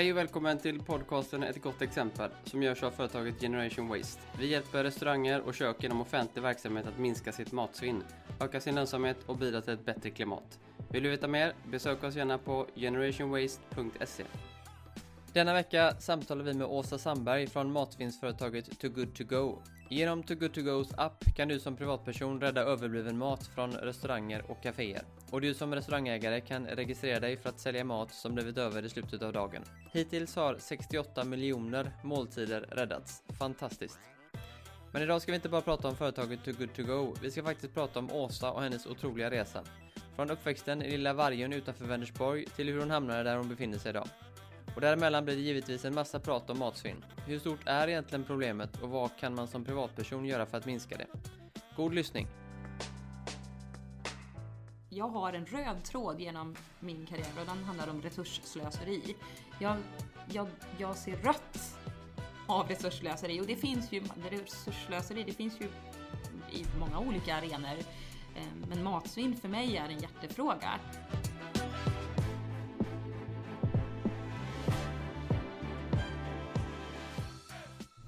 Hej och välkommen till podcasten Ett gott exempel som görs av företaget Generation Waste. Vi hjälper restauranger och kök inom offentlig verksamhet att minska sitt matsvinn, öka sin lönsamhet och bidra till ett bättre klimat. Vill du veta mer? Besök oss gärna på generationwaste.se. Denna vecka samtalar vi med Åsa Sandberg från matvinnsföretaget Too Good To Go. Genom Too Good To Go's app kan du som privatperson rädda överbliven mat från restauranger och kaféer. Och du som restaurangägare kan registrera dig för att sälja mat som blivit över i slutet av dagen. Hittills har 68 miljoner måltider räddats. Fantastiskt! Men idag ska vi inte bara prata om företaget Too Good To Go. Vi ska faktiskt prata om Åsa och hennes otroliga resa. Från uppväxten i lilla Vargön utanför Vänersborg till hur hon hamnade där hon befinner sig idag. Och däremellan blir det givetvis en massa prat om matsvinn. Hur stort är egentligen problemet och vad kan man som privatperson göra för att minska det? God lyssning! Jag har en röd tråd genom min karriär och den handlar om resursslöseri. Jag, jag, jag ser rött av resursslöseri och det finns ju, resursslöseri det finns ju i många olika arenor. Eh, men matsvinn för mig är en hjärtefråga.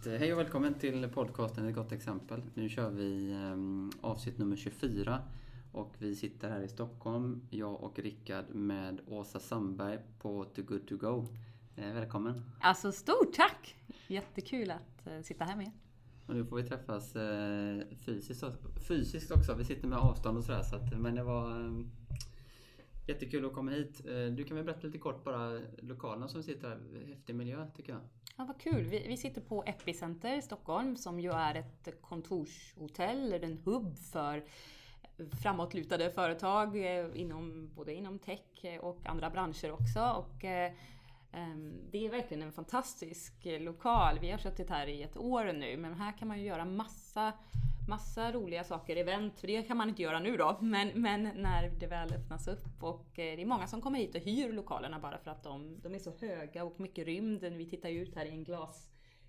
Hej och välkommen till podcasten Ett gott exempel. Nu kör vi um, avsnitt nummer 24 och vi sitter här i Stockholm, jag och Rickard med Åsa Sandberg på Too Good To Go. Eh, välkommen! Alltså stort tack! Jättekul att eh, sitta här med Och nu får vi träffas eh, fysiskt, fysiskt också. Vi sitter med avstånd och sådär. Så att, men det var ehm, jättekul att komma hit. Eh, du kan väl berätta lite kort bara lokalerna som vi sitter här. Häftig miljö tycker jag. Ja, vad kul. Vi, vi sitter på Epicenter i Stockholm som ju är ett kontorshotell, eller en hubb för framåtlutade företag eh, inom, både inom tech och andra branscher också. Och, eh, ehm, det är verkligen en fantastisk lokal. Vi har suttit här i ett år nu, men här kan man ju göra massa massa roliga saker, event, för det kan man inte göra nu då, men, men när det väl öppnas upp. Och eh, det är många som kommer hit och hyr lokalerna bara för att de, de är så höga och mycket rymd. Vi tittar ju ut här i en glas,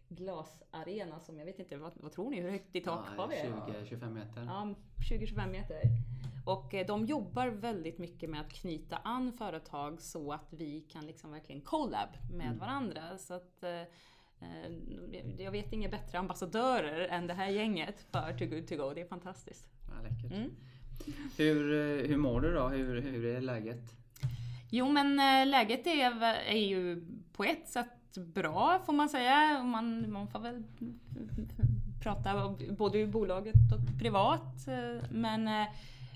glasarena som jag vet inte, vad, vad tror ni, hur högt i tak ja, har vi? 20-25 meter. Ja, 20-25 meter. Och eh, de jobbar väldigt mycket med att knyta an företag så att vi kan liksom verkligen collab med mm. varandra. Så att eh, jag vet inga bättre ambassadörer än det här gänget för Too Good To Go. Det är fantastiskt. Ja, läckert. Mm. Hur, eh, hur mår du då? Hur, hur är läget? Jo men eh, läget är, är ju på ett sätt bra får man säga. Man, man får väl prata både i bolaget och privat. Men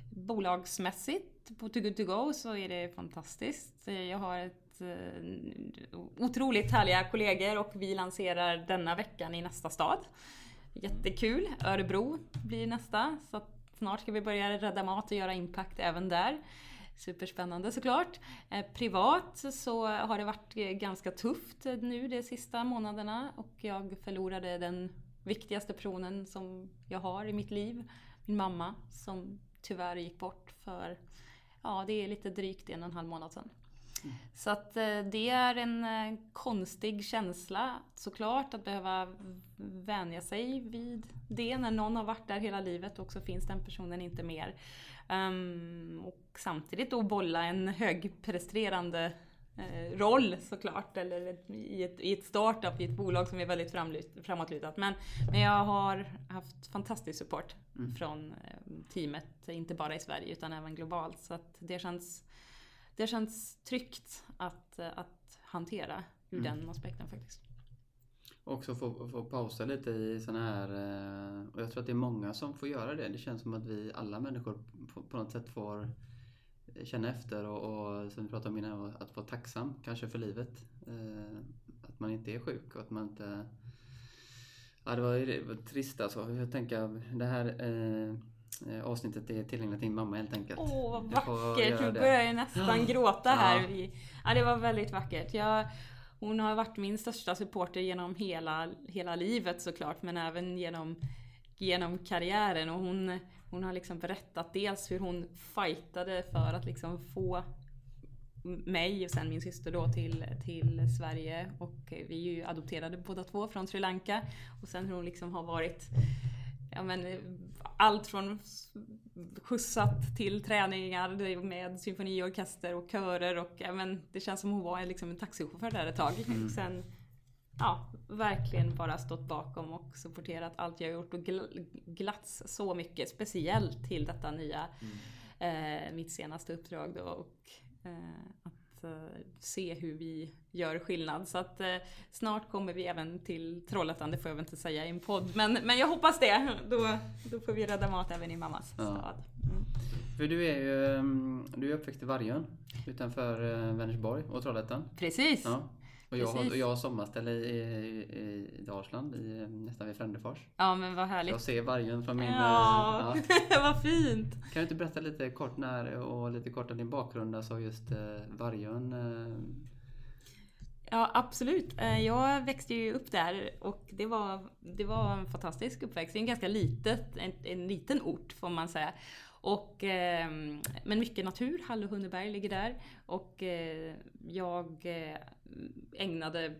bolagsmässigt på Too Good To Go så är det fantastiskt. Jag har ett Eh, otroligt härliga kollegor och vi lanserar denna veckan i nästa stad. Jättekul! Örebro blir nästa. Så snart ska vi börja rädda mat och göra impact även där. Superspännande såklart. Eh, privat så har det varit eh, ganska tufft nu de sista månaderna och jag förlorade den viktigaste personen som jag har i mitt liv. Min mamma som tyvärr gick bort för, ja det är lite drygt en och en halv månad sedan. Så att eh, det är en eh, konstig känsla såklart att behöva vänja sig vid det när någon har varit där hela livet och så finns den personen inte mer. Um, och samtidigt då bolla en högpresterande eh, roll såklart, eller i ett, i ett startup, i ett bolag som är väldigt framåtlutat. Men, men jag har haft fantastisk support mm. från teamet, inte bara i Sverige utan även globalt. Så att det känns det känns tryggt att, att hantera ur mm. den aspekten faktiskt. Också få, få pausa lite i sådana här, eh, och jag tror att det är många som får göra det. Det känns som att vi alla människor på, på något sätt får känna efter och, och som vi pratade om innan, att vara tacksam kanske för livet. Eh, att man inte är sjuk och att man inte... Ja, det var, det var trist alltså. Jag tänker det här eh, Eh, avsnittet är tillgängligt till din mamma helt enkelt. Åh, vad vackert! Nu börjar jag nästan gråta här. Ja. ja, det var väldigt vackert. Jag, hon har varit min största supporter genom hela, hela livet såklart, men även genom, genom karriären. Och hon, hon har liksom berättat dels hur hon fightade för att liksom få mig och sen min syster då till, till Sverige. Och vi är ju adopterade båda två från Sri Lanka. Och sen hur hon liksom har varit ja, men, allt från skjutsat till träningar med symfoniorkester och körer och ja, men, det känns som hon var liksom en taxichaufför där ett tag. Mm. Sen ja, verkligen bara stått bakom och supporterat allt jag gjort och glatts så mycket. Speciellt till detta nya, mm. eh, mitt senaste uppdrag då. Och, eh, att eh, se hur vi gör skillnad. Så att eh, snart kommer vi även till Trollhättan, det får jag väl inte säga i en podd. Men, men jag hoppas det. Då, då får vi rädda mat även i mammas ja. stad. Mm. För du är ju mm, du är uppväxt i Vargön utanför eh, Vänersborg och Trollhättan. Precis. Ja. Och jag, har, jag har sommarställe i, i, i Dalsland, i, nästan vid Frändefors. Ja men vad härligt. Jag ser vargen från min... Ja, ja. vad fint! Kan du inte berätta lite kort när och lite kort om din bakgrund, alltså just eh, Vargön? Eh. Ja absolut. Eh, jag växte ju upp där och det var, det var en fantastisk uppväxt. Det är en ganska litet, en, en liten ort får man säga. Och, eh, men mycket natur, Hall och Hunneberg ligger där. Och eh, jag eh, ägnade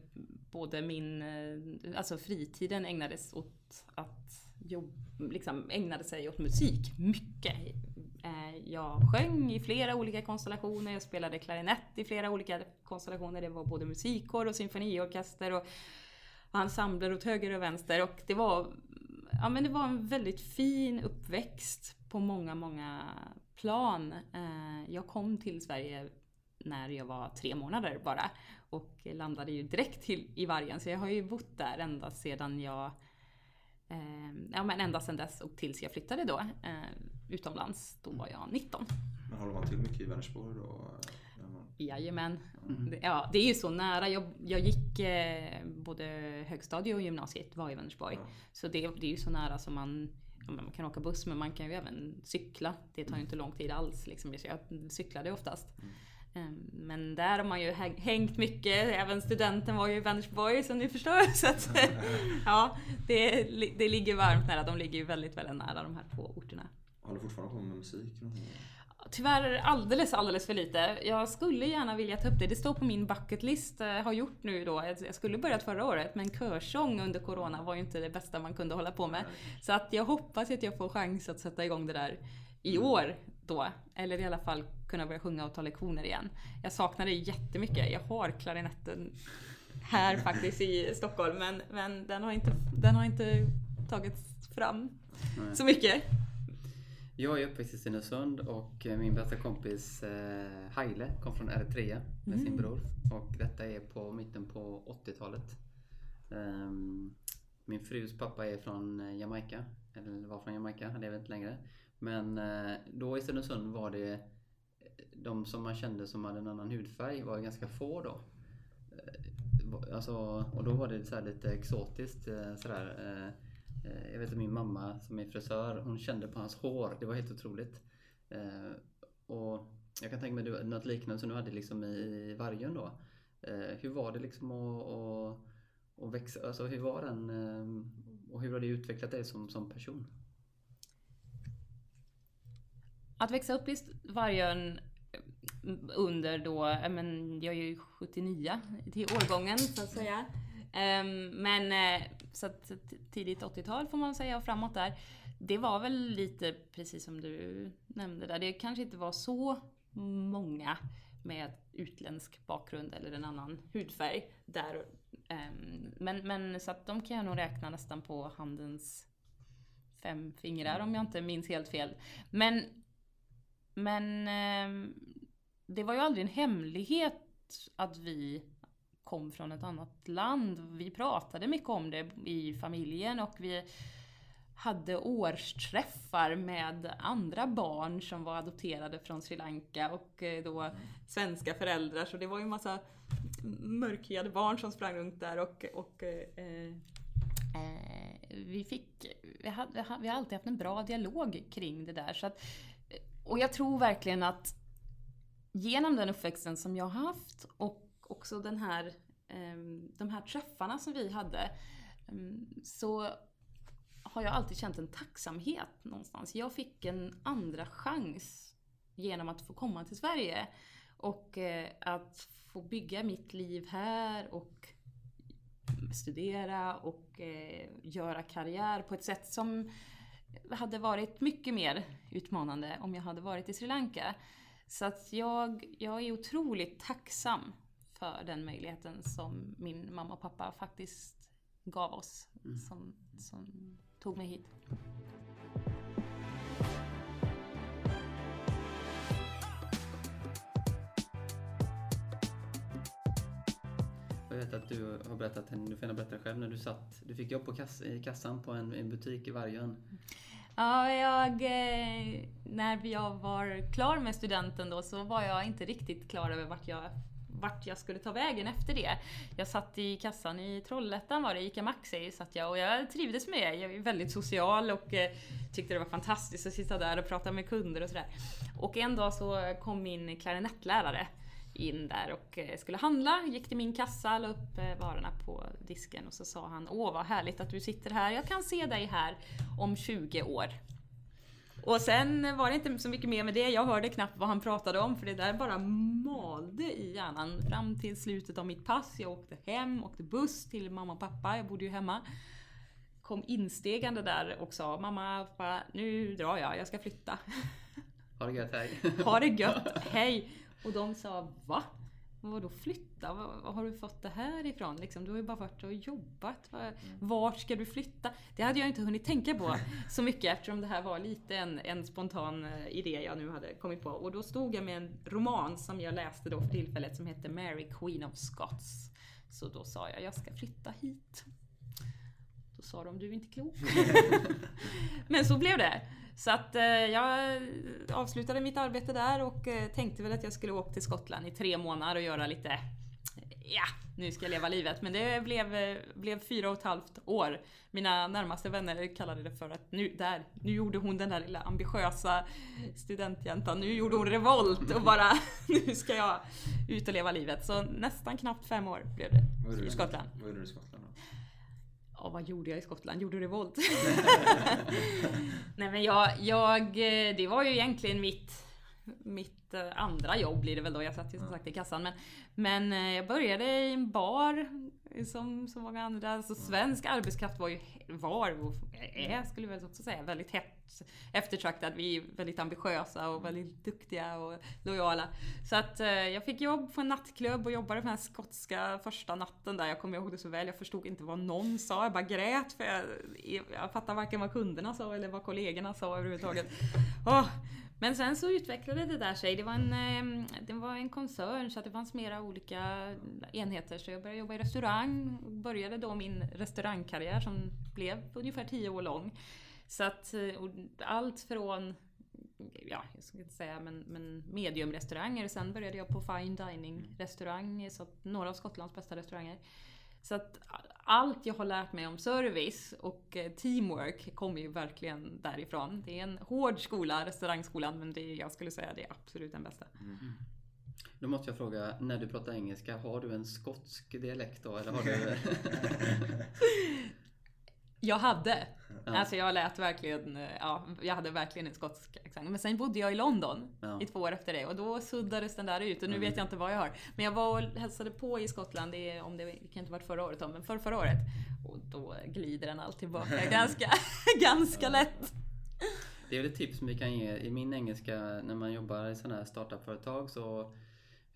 både min, eh, alltså fritiden ägnades åt att jobba, liksom ägnade sig åt musik mycket. Eh, jag sjöng i flera olika konstellationer, jag spelade klarinett i flera olika konstellationer. Det var både musikkår och symfoniorkester och ensembler åt höger och vänster. Och det var, ja, men det var en väldigt fin uppväxt på många, många plan. Eh, jag kom till Sverige när jag var tre månader bara och landade ju direkt till, i Vargen. Så jag har ju bott där ända sedan jag eh, Ja men ända sedan dess och tills jag flyttade då eh, utomlands. Då var jag 19. Men håller man till mycket i Vänersborg då? Jajamän. Mm. Ja, det är ju så nära. Jag, jag gick eh, både högstadie och gymnasiet var i Vänersborg. Ja. Så det, det är ju så nära som man man kan åka buss men man kan ju även cykla. Det tar ju inte lång tid alls. Liksom. Jag cyklade oftast. Mm. Ehm, men där har man ju hängt mycket. Även studenten var ju i Vänersborg som ni förstår. Så att, ja, det, det ligger varmt nära. De ligger ju väldigt, väldigt nära de här två orterna. Håller fortfarande på med musik? Tyvärr alldeles, alldeles för lite. Jag skulle gärna vilja ta upp det. Det står på min bucketlist, eh, har gjort nu då. Jag skulle börjat förra året, men körsång under Corona var ju inte det bästa man kunde hålla på med. Så att jag hoppas att jag får chans att sätta igång det där i mm. år då. Eller i alla fall kunna börja sjunga och ta lektioner igen. Jag saknar det jättemycket. Jag har klarinetten här faktiskt i Stockholm, men, men den, har inte, den har inte tagits fram så mycket. Jag är uppväxt i Stenungsund och min bästa kompis eh, Haile kom från Eritrea med mm. sin bror. Och detta är på mitten på 80-talet. Um, ehm, min frus pappa är från Jamaica, eller var från Jamaica, han lever inte längre. Men eh, då i Stenungsund var det de som man kände som hade en annan hudfärg var ganska få då. Eh, alltså, och då var det så lite exotiskt eh, sådär. Eh, jag vet att min mamma som är frisör, hon kände på hans hår. Det var helt otroligt. Eh, och jag kan tänka mig något liknande som du hade liksom i Vargön då. Eh, hur var det liksom att, att, att växa, alltså hur var den och hur har det utvecklat dig som, som person? Att växa upp i Vargön under då, men jag är ju 79 till årgången så att säga. Ehm, men eh, så att tidigt 80-tal får man säga och framåt där. Det var väl lite precis som du nämnde där. Det kanske inte var så många med utländsk bakgrund eller en annan hudfärg där. Ehm, men, men så att de kan jag nog räkna nästan på handens fem fingrar om jag inte minns helt fel. Men, men ehm, det var ju aldrig en hemlighet att vi kom från ett annat land. Vi pratade mycket om det i familjen och vi hade årsträffar med andra barn som var adopterade från Sri Lanka och eh, då svenska föräldrar. Så det var ju en massa mörkhyade barn som sprang runt där och, och eh, eh, vi fick, vi, hade, vi har alltid haft en bra dialog kring det där. Så att, och jag tror verkligen att genom den uppväxten som jag har haft och också den här, ehm, de här träffarna som vi hade ehm, så har jag alltid känt en tacksamhet någonstans. Jag fick en andra chans genom att få komma till Sverige och eh, att få bygga mitt liv här och studera och eh, göra karriär på ett sätt som hade varit mycket mer utmanande om jag hade varit i Sri Lanka. Så att jag, jag är otroligt tacksam för den möjligheten som min mamma och pappa faktiskt gav oss. Som, som tog mig hit. Jag vet att du har berättat, du får gärna berätta själv, när du satt, du fick jobb på kass, i kassan på en, en butik i Vargön. Ja, jag, eh, när jag var klar med studenten då så var jag inte riktigt klar över vart jag, vart jag skulle ta vägen efter det. Jag satt i kassan i Trollhättan var det, ICA Maxi satt jag och jag trivdes med det. Jag är väldigt social och eh, tyckte det var fantastiskt att sitta där och prata med kunder och sådär. Och en dag så kom min klarinettlärare in där och eh, skulle handla, gick till min kassa, la upp eh, varorna på disken och så sa han Åh vad härligt att du sitter här, jag kan se dig här om 20 år. Och sen var det inte så mycket mer med det, jag hörde knappt vad han pratade om för det där bara malde i hjärnan fram till slutet av mitt pass. Jag åkte hem, åkte buss till mamma och pappa, jag bodde ju hemma. Kom instegande där och sa Mamma, pappa, nu drar jag, jag ska flytta. Ha det gött, hej! Ha det gött, hej! Och de sa Va? Vadå flytta? Var, har du fått det här ifrån? Liksom, du har ju bara varit och jobbat. Var, vart ska du flytta? Det hade jag inte hunnit tänka på så mycket eftersom det här var lite en, en spontan eh, idé jag nu hade kommit på. Och då stod jag med en roman som jag läste då för tillfället som hette Mary Queen of Scots. Så då sa jag, jag ska flytta hit. Då sa de, du är inte klok. Men så blev det. Så att eh, jag avslutade mitt arbete där och eh, tänkte väl att jag skulle åka till Skottland i tre månader och göra lite Ja, nu ska jag leva livet. Men det blev, eh, blev fyra och ett halvt år. Mina närmaste vänner kallade det för att nu, där, nu gjorde hon den där lilla ambitiösa studentjäntan. Nu gjorde hon revolt och bara nu ska jag ut och leva livet. Så nästan knappt fem år blev det i Skottland. Vad gjorde du i Skottland då? Ja, vad gjorde jag i Skottland? Gjorde revolt? Nej men jag, jag, det var ju egentligen mitt, mitt eh, andra jobb blir det väl då. Jag satt ju som sagt i kassan. Men, men eh, jag började i en bar som så många andra. Alltså svensk arbetskraft var ju, var och är skulle jag väl också säga, väldigt hett eftertraktad. Vi är väldigt ambitiösa och väldigt duktiga och lojala. Så att eh, jag fick jobb på en nattklubb och jobbade på den här skotska första natten där. Jag kommer ihåg det så väl. Jag förstod inte vad någon sa. Jag bara grät för jag, jag fattade varken vad kunderna sa eller vad kollegorna sa överhuvudtaget. Oh. Men sen så utvecklade det där sig. Det var en, ehm, det var en koncern så att det fanns mera olika enheter. Så jag började jobba i restaurang. och Började då min restaurangkarriär som blev ungefär tio år lång. Så att eh, allt från ja, jag ska inte säga, men, men mediumrestauranger. Sen började jag på fine dining restaurang, så några av Skottlands bästa restauranger. Så att allt jag har lärt mig om service och eh, teamwork kommer ju verkligen därifrån. Det är en hård skola, restaurangskolan, men det är, jag skulle säga det är absolut den bästa. Då måste jag fråga, när du pratar engelska, har du en skotsk dialekt då? Eller har du... Jag hade. Ja. Alltså jag lät verkligen, eh, ja, jag hade verkligen en skotsk accent. Men sen bodde jag i London Ja. i två år efter det och då suddades den där ut och nu vet jag inte vad jag har. Men jag var och hälsade på i Skottland, det, om det, det kan inte varit förra året men för förra året. Och då glider den allt tillbaka ganska, ganska lätt. Det är väl ett tips som vi kan ge i min engelska när man jobbar i sådana här startupföretag så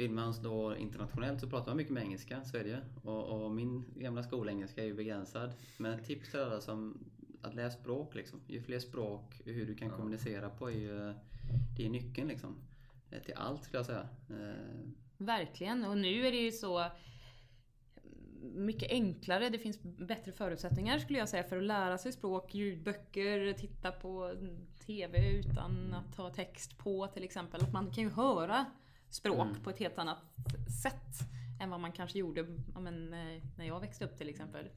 vill man då internationellt så pratar man mycket med engelska, så är det ju. Och, och min gamla skolengelska är ju begränsad. Men ett tips till alla som att lära språk liksom. Ju fler språk, hur du kan Ja. kommunicera på är ju det är nyckeln liksom. Eh, Till allt skulle jag säga. Eh, Verkligen, och nu är det ju så mycket enklare. Det finns bättre förutsättningar skulle jag säga för att lära sig språk, ljudböcker, titta på TV utan att ha text på till exempel. Och man kan ju höra språk Mm. på ett helt annat sätt än vad man kanske gjorde ja, men, eh, när jag växte upp till exempel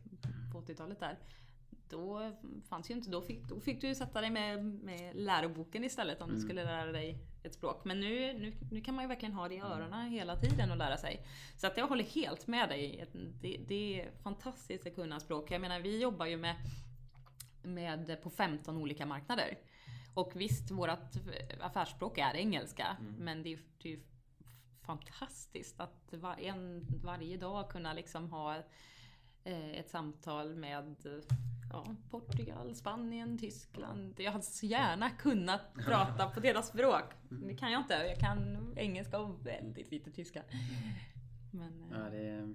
på 80-talet där. Då fanns ju inte, då fick, då fick du ju sätta dig med, med läroboken istället om du Mm. skulle lära dig ett språk. Men nu, nu, nu kan man ju verkligen ha det i öronen hela tiden och lära sig. Så att jag håller helt med dig. Det, det är fantastiskt att kunna språk. Jag menar, vi jobbar ju med, med på 15 olika marknader. Och visst, vårt affärsspråk är engelska, men det är, det är ju fantastiskt att var, en, varje dag kunna liksom ha eh, ett samtal med ja, Portugal, Spanien, Tyskland. Jag hade så gärna kunnat prata på deras språk. Det kan jag inte. Jag kan engelska och väldigt lite tyska. Men, eh, Ja, det är...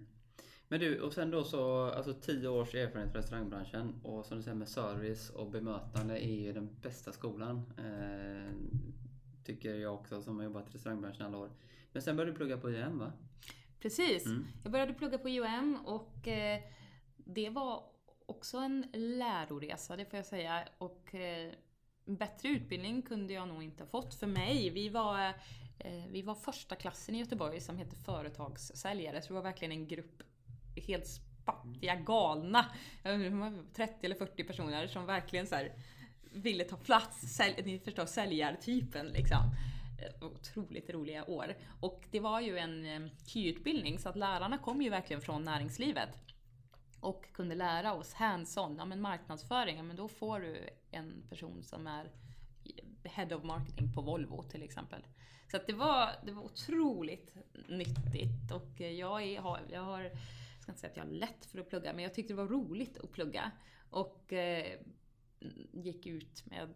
Men du, och sen då så, alltså 10 års erfarenhet från restaurangbranschen och som du säger med service och bemötande är ju den bästa skolan. Eh, tycker jag också som har jobbat i restaurangbranschen alla år. Men sen började du plugga på IM va? Precis. Mm. Jag började plugga på IOM och eh, det var också en läroresa, det får jag säga. Och eh, bättre utbildning kunde jag nog inte ha fått för mig. Vi var, eh, vi var första klassen i Göteborg som hette företagssäljare, så det var verkligen en grupp helt spattiga, galna, hur många, 30 eller 40 personer som verkligen så ville ta plats, sälj, ni förstår säljartypen liksom. Eh, otroligt roliga år. Och det var ju en eh, KY-utbildning så att lärarna kom ju verkligen från näringslivet. Och kunde lära oss hands-on, ja men marknadsföring, ja men då får du en person som är Head of Marketing på Volvo till exempel. Så att det var, det var otroligt nyttigt och jag, är, jag har, jag ska inte säga att jag har lätt för att plugga, men jag tyckte det var roligt att plugga. Och eh, gick ut med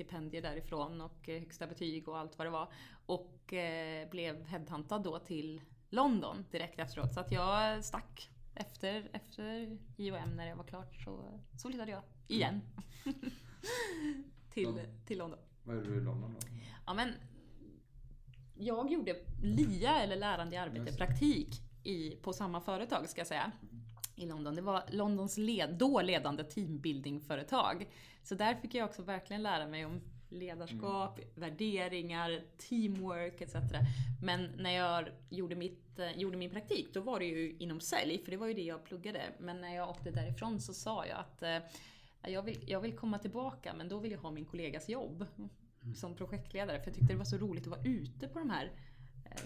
stipendier därifrån och eh, högsta betyg och allt vad det var. Och eh, blev headhuntad då till London direkt efteråt. Så att jag stack efter, efter IOM när det var klart så, så flyttade jag igen. till, till London. Vad gjorde du i London då? Ja men jag gjorde LIA eller lärande i arbete praktik i, på samma företag ska jag säga. I London. Det var Londons led, då ledande teambuildingföretag. Så där fick jag också verkligen lära mig om ledarskap, värderingar, teamwork etc. Men när jag gjorde, mitt, eh, gjorde min praktik, då var det ju inom sälj, för det var ju det jag pluggade. Men när jag åkte därifrån så sa jag att eh, jag, vill, jag vill komma tillbaka, men då vill jag ha min kollegas jobb som projektledare. För jag tyckte det var så roligt att vara ute på de här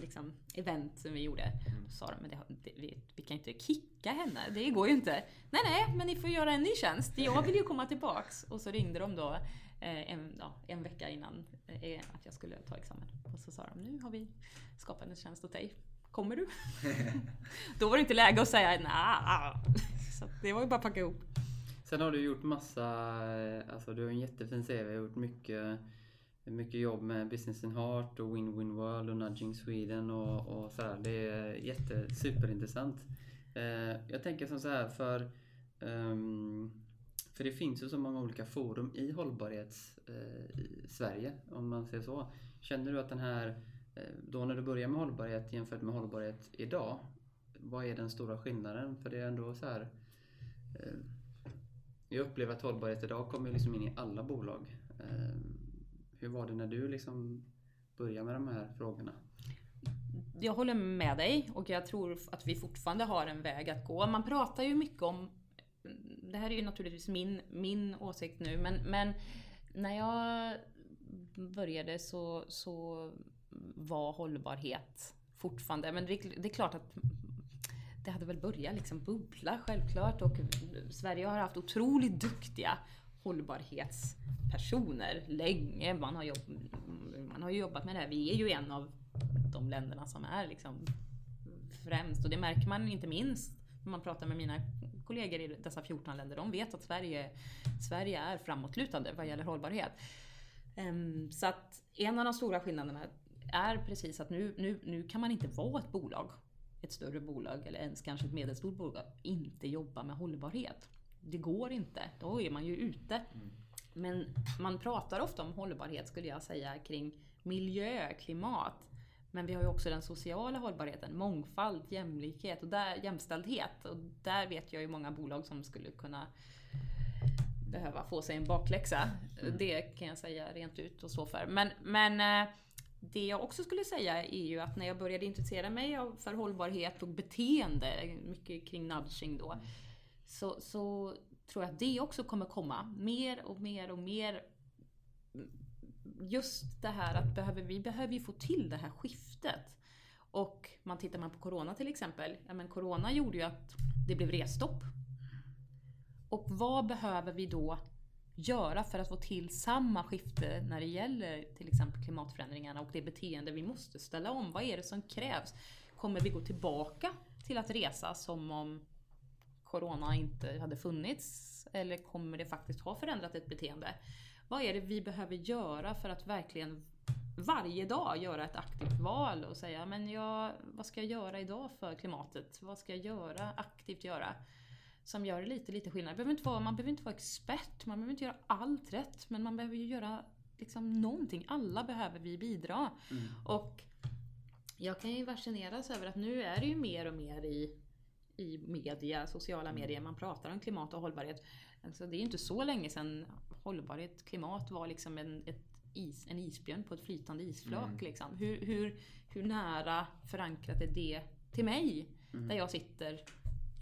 liksom, event som vi gjorde. Då sa de, men det, det, vi, vi kan inte kicka henne, det går ju inte. Nej, nej, men ni får göra en ny tjänst. Jag vill ju komma tillbaks. Och så ringde de då eh, en, ja, en vecka innan eh, att jag skulle ta examen. Och så sa de, nu har vi skapat en tjänst åt dig. Kommer du? då var det inte läge att säga nej. Så det var ju bara att packa ihop. Sen har du gjort massa, eh, alltså du har en jättefin CV, gjort mycket, mycket jobb med Business in Heart och Win-Win World och Nudging Sweden och, och sådär. Det är jätte, superintressant. Eh, jag tänker som så här för ehm, för det finns ju så många olika forum i hållbarhets eh, i Sverige om man säger så. Känner du att den här, eh, då när du börjar med hållbarhet jämfört med hållbarhet idag, vad är den stora skillnaden? För det är ändå så här eh, jag upplever att hållbarhet idag kommer liksom in i alla bolag. Ehm, hur var det när du liksom började med de här frågorna? jag håller med dig och jag tror att vi fortfarande har en väg att gå. Man pratar ju mycket om, det här är ju naturligtvis min, min åsikt nu, men, men när jag började så, så var hållbarhet fortfarande, men det, det är klart att det hade väl börjat liksom bubbla självklart och Sverige har haft otroligt duktiga hållbarhetspersoner länge. Man har, jobb, man har ju jobbat med det här. Vi är ju en av de länderna som är liksom främst och det märker man inte minst när man pratar med mina kollegor i dessa 14 länder. De vet att Sverige, Sverige är framåtlutande vad gäller hållbarhet. Ehm, så att en av de stora skillnaderna är precis att nu, nu, nu kan man inte vara ett bolag, ett större bolag eller ens kanske ett medelstort bolag, inte jobba med hållbarhet. Det går inte, då är man ju ute. Men man pratar ofta om hållbarhet skulle jag säga kring miljö, klimat. Men vi har ju också den sociala hållbarheten, mångfald, jämlikhet och där, jämställdhet. Och där vet jag ju många bolag som skulle kunna behöva få sig en bakläxa. Det kan jag säga rent ut och stå för. Men, men eh, det jag också skulle säga är ju att när jag började intressera mig för hållbarhet och beteende, mycket kring nudging då, så, så tror jag att det också kommer komma mer och mer och mer. Just det här att behöver, vi behöver ju få till det här skiftet. Och man tittar man på Corona till exempel, ja men Corona gjorde ju att det blev resstopp. Och vad behöver vi då göra för att få till samma skifte när det gäller till exempel klimatförändringarna och det beteende vi måste ställa om? Vad är det som krävs? Kommer vi gå tillbaka till att resa som om Corona inte hade funnits? Eller kommer det faktiskt ha förändrat ett beteende? Vad är det vi behöver göra för att verkligen varje dag göra ett aktivt val och säga men jag, vad ska jag göra idag för klimatet? Vad ska jag göra, aktivt göra? Som gör lite, lite skillnad. Behöver inte vara, man behöver inte vara expert, man behöver inte göra allt rätt, men man behöver ju göra liksom någonting. Alla behöver vi bidra. Mm. Och jag kan ju fascineras över att nu är det ju mer och mer i, i media, sociala medier, man pratar om klimat och hållbarhet. Alltså det är ju inte så länge sedan hållbarhet, klimat var liksom en, is, en isbjörn på ett flytande isflak. Mm. Liksom. Hur, hur, hur nära förankrat är det till mig? Mm. Där jag sitter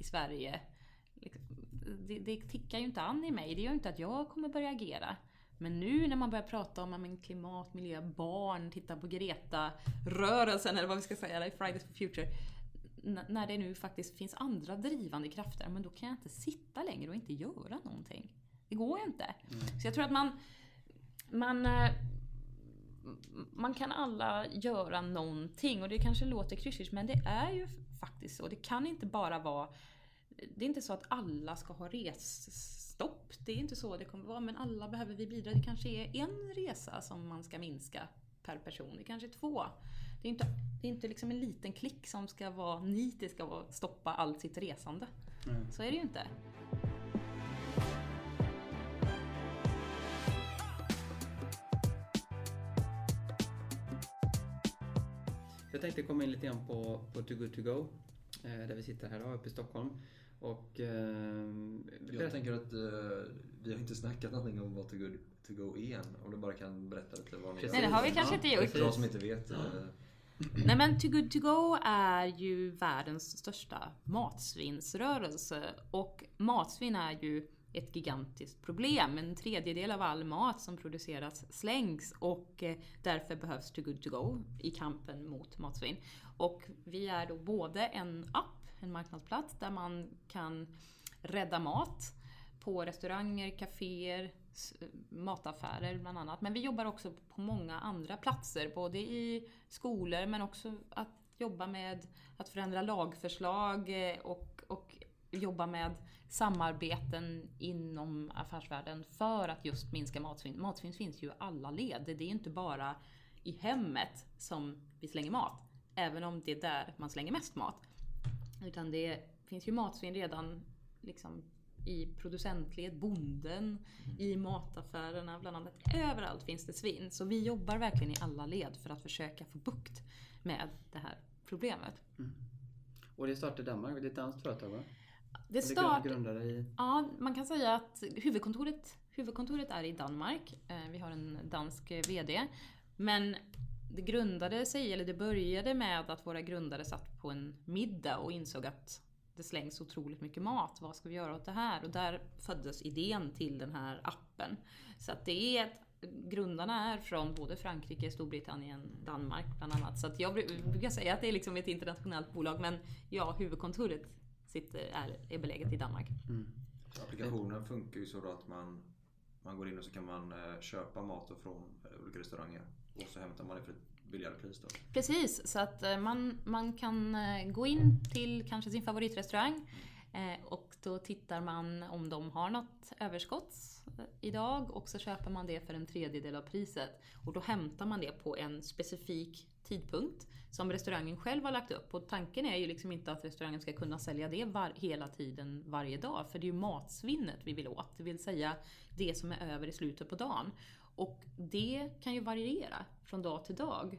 i Sverige. Liksom, Det, det tickar ju inte an i mig. Det gör inte att jag kommer börja agera. Men nu när man börjar prata om men klimat, miljö, barn, titta på Greta-rörelsen eller vad vi ska säga, eller Fridays for Future. När det nu faktiskt finns andra drivande krafter, men då kan jag inte sitta längre och inte göra någonting. Det går ju inte. Så jag tror att man, man, eh, man kan alla göra någonting och det kanske låter klyschigt men det är ju faktiskt så. Det kan inte bara vara det är inte så att alla ska ha resstopp. Det är inte så det kommer vara. Men alla behöver vi bidra. Det kanske är en resa som man ska minska per person. Det kanske är två. Det är inte, det är inte liksom en liten klick som ska vara nitisk och stoppa allt sitt resande. Mm. Så är det ju inte. Jag tänkte komma in lite grann på, på Too Good To Go. eh, Där vi sitter här då, uppe i Stockholm. Och... Eh, Jag tänker att eh, vi har inte snackat någonting om vad To Good To Go är än. Om du bara kan berätta lite vad ni Precis. Nej, det har vi kanske Ja, inte gjort. För de som inte vet. eh, Nej men Too Good To Go är ju världens största matsvinnsrörelse. Och matsvinn är ju ett gigantiskt problem. En tredjedel av all mat som produceras slängs och eh, därför behövs Too Good To Go i kampen mot matsvinn. Och vi är då både en app, en marknadsplats där man kan rädda mat på restauranger, kaféer, mataffärer bland annat. Men vi jobbar också på många andra platser, både i skolor men också att jobba med att förändra lagförslag eh, och, och jobba med samarbeten inom affärsvärlden för att just minska matsvinn. Matsvinn finns ju i alla led. Det är inte bara i hemmet som vi slänger mat, även om det är där man slänger mest mat. Utan det finns ju matsvinn redan liksom i producentled, bonden, i mataffärerna bland annat. Överallt finns det svinn. Så vi jobbar verkligen i alla led för att försöka få bukt med det här problemet. Och det startade i Danmark, det är ett danskt företag va? Det start... i... Ja, man kan säga att huvudkontoret, huvudkontoret är i Danmark. Eh, Vi har en dansk eh, VD. Men det grundade sig, eller det började med att våra grundare satt på en middag och insåg att det slängs otroligt mycket mat. Vad ska vi göra åt det här? Och där föddes idén till den här appen. Så att det är ett Grundarna är från både Frankrike, Storbritannien, Danmark bland annat. Så att jag bru- brukar säga att det är liksom ett internationellt bolag men ja, huvudkontoret sitter, är, är beläget i Danmark. Mm. applikationen funkar ju så att man, man går in och så kan man eh, köpa mat från olika restauranger. Och så hämtar man det för ett billigare pris då. Precis, så att eh, man, man kan eh, gå in till kanske sin favoritrestaurang eh, och då tittar man om de har något överskott idag och så köper man det för en tredjedel av priset. Och då hämtar man det på en specifik tidpunkt som restaurangen själv har lagt upp. Och tanken är ju liksom inte att restaurangen ska kunna sälja det var, hela tiden varje dag. För det är ju matsvinnet vi vill åt. Det vill säga det som är över i slutet på dagen. Och det kan ju variera från dag till dag.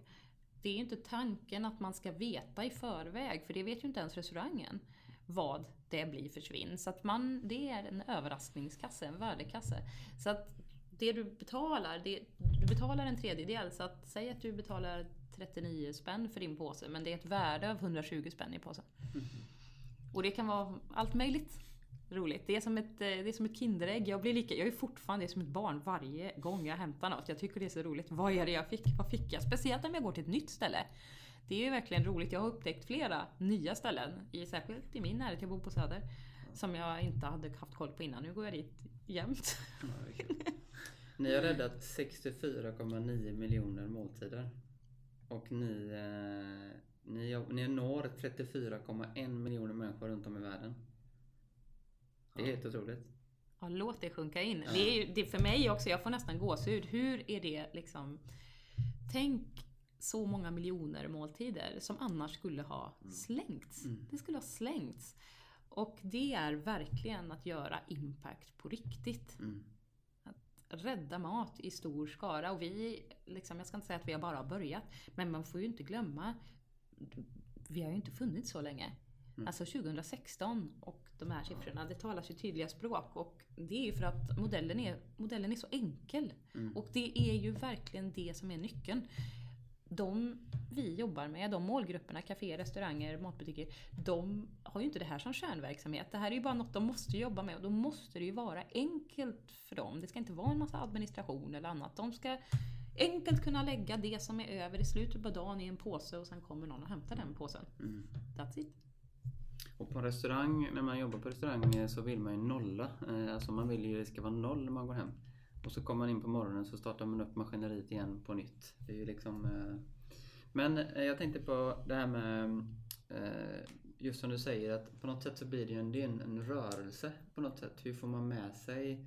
Det är ju inte tanken att man ska veta i förväg, för det vet ju inte ens restaurangen, vad det blir för svinn. Så att man, det är en överraskningskasse, en värdekasse. Så att det du betalar, det, du betalar en tredjedel, så att säg att du betalar 39 spänn för din påse, men det är ett värde av 120 spänn i påsen. Och det kan vara allt möjligt roligt. Det är som ett, eh, det är som ett Kinderägg. Jag, blir lika, jag är fortfarande som ett barn varje gång jag hämtar något. Jag tycker det är så roligt. Vad är det jag fick? Vad fick jag? Speciellt om jag går till ett nytt ställe. Det är ju verkligen roligt. Jag har upptäckt flera nya ställen, i, särskilt i min närhet. Jag bor på Söder. Som jag inte hade haft koll på innan. Nu går jag dit jämt. Ja. Ni har räddat 64,9 miljoner måltider. Och ni, eh, ni, ni når 34,1 miljoner människor runt om i världen. Det är helt otroligt. Ja, låt det sjunka in. Det är ju, det för mig också, jag får nästan gåshud. Hur är det liksom... Tänk så många miljoner måltider som annars skulle ha slängts. Det skulle ha slängts. Och det är verkligen att göra impact på riktigt. Mm. Att rädda mat i stor skara. Och vi, liksom, jag ska inte säga att vi har bara börjat, men man får ju inte glömma, vi har ju inte funnits så länge. Alltså 2016 och de här siffrorna, det talas ju tydliga språk och det är ju för att modellen är, modellen är så enkel. Och det är ju verkligen det som är nyckeln. De vi jobbar med, de målgrupperna, kaféer, restauranger, matbutiker, de har ju inte det här som kärnverksamhet. Det här är ju bara något de måste jobba med och då måste det ju vara enkelt för dem. Det ska inte vara en massa administration eller annat. De ska enkelt kunna lägga det som är över i slutet på dagen i en påse och sen kommer någon och hämtar den påsen. That's it. Och på restaurang, när man jobbar på restaurang eh, så vill man ju nolla. Eh, alltså man vill ju det ska vara noll när man går hem. Och så kommer man in på morgonen så startar man upp maskineriet igen på nytt. Det är ju liksom... Eh, men jag tänkte på det här med... Just som du säger att på något sätt så blir det ju en, det en, en rörelse på något sätt. Hur får man med sig...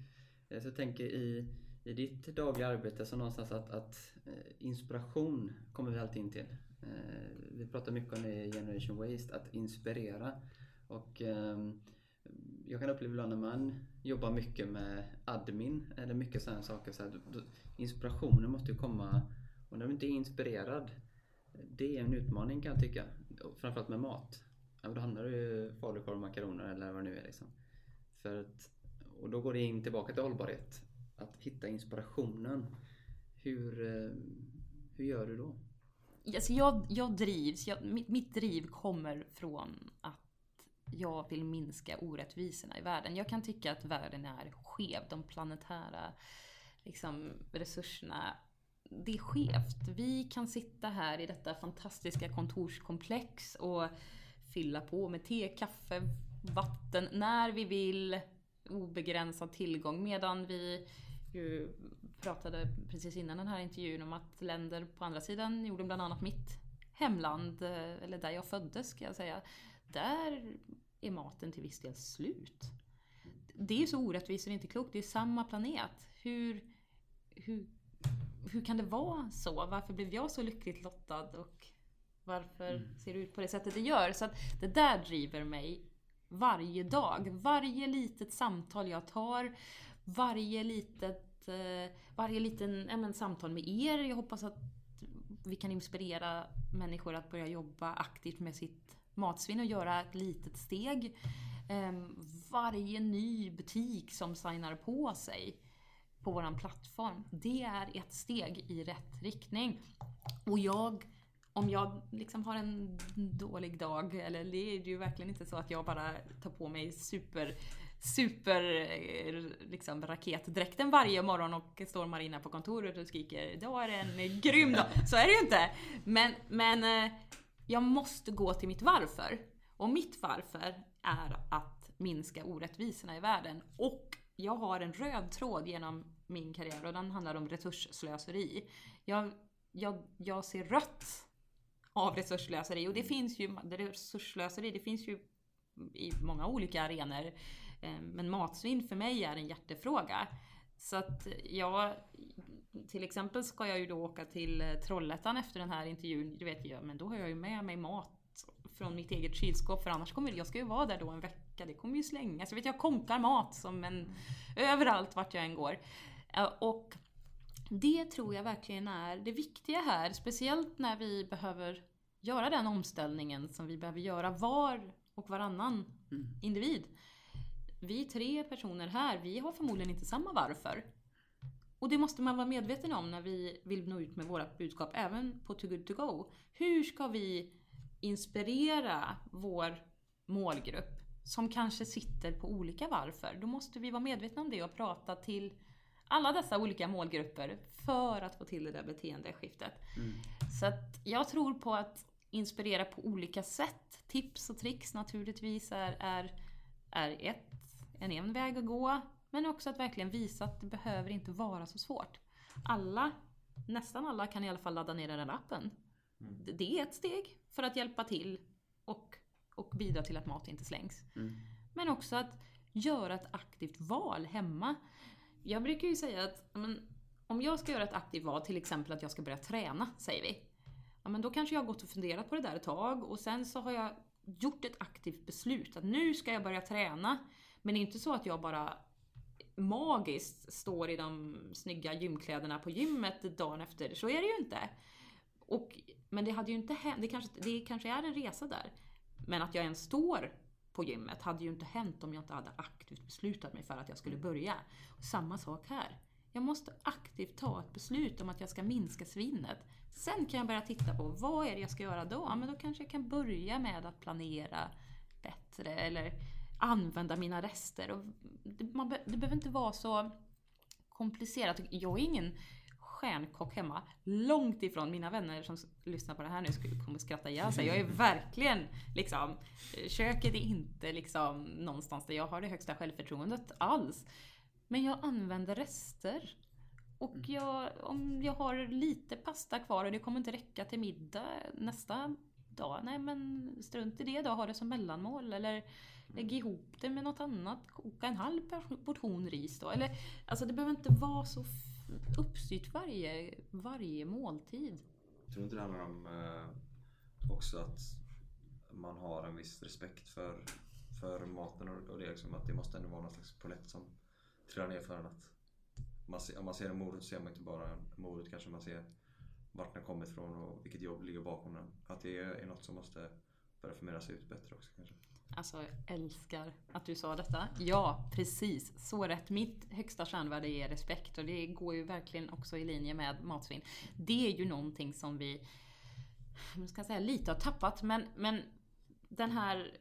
Så jag tänker i, i ditt dagliga arbete så någonstans att, att inspiration kommer vi alltid in till. Vi pratar mycket om det i Generation Waste, att inspirera. Och ehm, jag kan uppleva ibland när man jobbar mycket med admin eller mycket sådana saker. Så här, inspirationen måste ju komma och när du inte är inspirerad. Det är en utmaning kan jag tycka. Framförallt med mat. Ja, då handlar det ju falukorv och makaroner eller vad det nu är. Liksom. För att, och då går det in tillbaka till hållbarhet. Att hitta inspirationen. Hur, eh, hur gör du då? Alltså jag, jag drivs, jag, mitt, mitt driv kommer från att jag vill minska orättvisorna i världen. Jag kan tycka att världen är skev. De planetära liksom, resurserna, det är skevt. Vi kan sitta här i detta fantastiska kontorskomplex och fylla på med te, kaffe, vatten när vi vill. Obegränsad tillgång. Medan vi ju pratade precis innan den här intervjun om att länder på andra sidan jorden, bland annat mitt hemland, eh, eller där jag föddes ska jag säga, där är maten till viss del slut. Det är så orättvist så det är inte klokt. Det är samma planet. Hur, hur, hur kan det vara så? Varför blev jag så lyckligt lottad och varför ser det ut på det sättet det gör? Så att det där driver mig varje dag. Varje litet samtal jag tar, varje litet, eh, varje liten ja, men, samtal med er. Jag hoppas att vi kan inspirera människor att börja jobba aktivt med sitt matsvinn och göra ett litet steg. Ehm, varje ny butik som signar på sig på vår plattform, det är ett steg i rätt riktning. Och jag, om jag liksom har en dålig dag, eller det är ju verkligen inte så att jag bara tar på mig super super eh, liksom, raketdräkten varje morgon och står Marina på kontoret och skriker idag är det en grym dag. Så är det ju inte. Men, men eh, jag måste gå till mitt varför. Och mitt varför är att minska orättvisorna i världen. Och jag har en röd tråd genom min karriär och den handlar om resursslöseri. Jag, jag, jag ser rött av resursslöseri och det finns ju, resursslöseri, det finns ju i många olika arenor. Eh, Men matsvinn för mig är en hjärtefråga. Så att jag, till exempel ska jag ju då åka till eh, Trollhättan efter den här intervjun. Du vet jag, men då har jag ju med mig mat från mitt eget kylskåp för annars kommer jag ska ju vara där då en vecka. Det kommer ju slängas. Jag vet jag konkar mat som en överallt vart jag än går. Och det tror jag verkligen är det viktiga här, speciellt när vi behöver göra den omställningen som vi behöver göra var och varannan individ. Vi tre personer här, vi har förmodligen inte samma varför. Och det måste man vara medveten om när vi vill nå ut med vårt budskap, även på Too Good To Go. Hur ska vi inspirera vår målgrupp som kanske sitter på olika varför? Då måste vi vara medvetna om det och prata till alla dessa olika målgrupper för att få till det där beteendeskiftet. Så att jag tror på att inspirera på olika sätt. Tips och tricks naturligtvis är, är, är ett, en, en väg att gå. Men också att verkligen visa att det behöver inte vara så svårt. Alla, nästan alla kan i alla fall ladda ner den här appen. Det- Det är ett steg för att hjälpa till och, och bidra till att mat inte slängs. Men också att göra ett aktivt val hemma. Jag brukar ju säga att men, om jag ska göra ett aktivt val, till exempel att jag ska börja träna, säger vi. Ja, men då kanske jag har gått och funderat på det där ett tag och sen så har jag gjort ett aktivt beslut att nu ska jag börja träna. Men det är inte så att jag bara magiskt står i de snygga gymkläderna på gymmet dagen efter. Så är det ju inte. Och, men det hade ju inte hänt, det kanske, det kanske är en resa där. Men att jag ens står på gymmet hade ju inte hänt om jag inte hade aktivt beslutat mig för att jag skulle börja. Och samma sak här. Jag måste aktivt ta ett beslut om att jag ska minska svinnet. Sen kan jag börja titta på vad är det jag ska göra då? Ja, men då kanske jag kan börja med att planera bättre eller använda mina rester. Och det, man, det behöver inte vara så komplicerat. Jag är ingen stjärnkock hemma. Långt ifrån mina vänner som lyssnar på det här nu skulle kommer skratta ihjäl sig. Jag är verkligen liksom, köket är inte liksom någonstans där jag har det högsta självförtroendet alls. Men jag använder rester. Och Mm. jag, om jag har lite pasta kvar och det kommer inte räcka till middag nästa dag. Nej men strunt i det då, ha det som mellanmål. Eller lägg ihop det med något annat. Koka en halv portion ris då. Eller, alltså det behöver inte vara så uppstyrt varje, varje måltid. Jag tror inte det handlar om eh, också att man har en viss respekt för, för maten och, och det liksom att det måste ändå vara någon slags polett som trillar ner för en. Att man ser, om man ser en morot så ser man inte bara en morot, kanske man ser vart den kommit ifrån och vilket jobb ligger bakom den. Att det är något som måste börja förmedlas ut bättre också kanske. Alltså, jag älskar att du sa detta. Ja, precis. Så rätt. Mitt högsta kärnvärde är respekt och det går ju verkligen också i linje med matsvinn. Det är ju någonting som vi, jag ska säga lite har tappat, men, men den här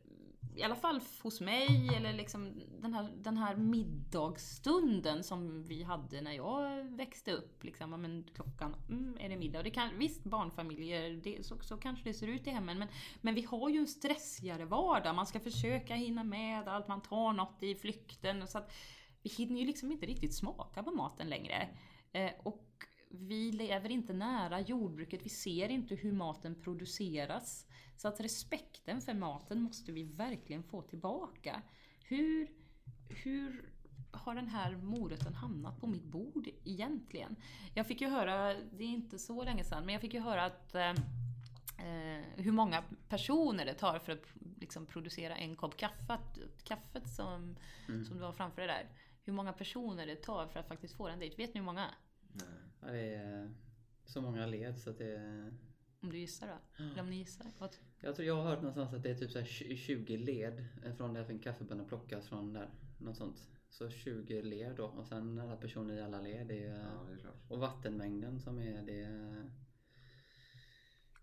i alla fall hos mig, eller liksom den här, den här middagsstunden som vi hade när jag växte upp. Liksom, men klockan, mm, är det middag? Och det kan, visst, barnfamiljer, det, så, så kanske det ser ut i hemmen. Men, men vi har ju en stressigare vardag. Man ska försöka hinna med allt, man tar något i flykten. Så att vi hinner ju liksom inte riktigt smaka på maten längre. Eh, och vi lever inte nära jordbruket, vi ser inte hur maten produceras. Så att respekten för maten måste vi verkligen få tillbaka. Hur, hur har den här moroten hamnat på mitt bord egentligen? Jag fick ju höra, det är inte så länge sedan, men jag fick ju höra att eh, hur många personer det tar för att liksom, producera en kopp kaffe. Kaffet som, Mm. som du har framför dig där. Hur många personer det tar för att faktiskt få den dit. Vet ni hur många? Nej. Det är så många led så att det är... Om du gissar då? Eller om ni gissar? Vad? Jag tror jag har hört någonstans att det är typ så här tj- 20 led från där en kaffebönna plockas från där. Något sånt. Så 20 led då och sen alla personer i alla led. Det är, Ja, det är klart. och vattenmängden som är det. är-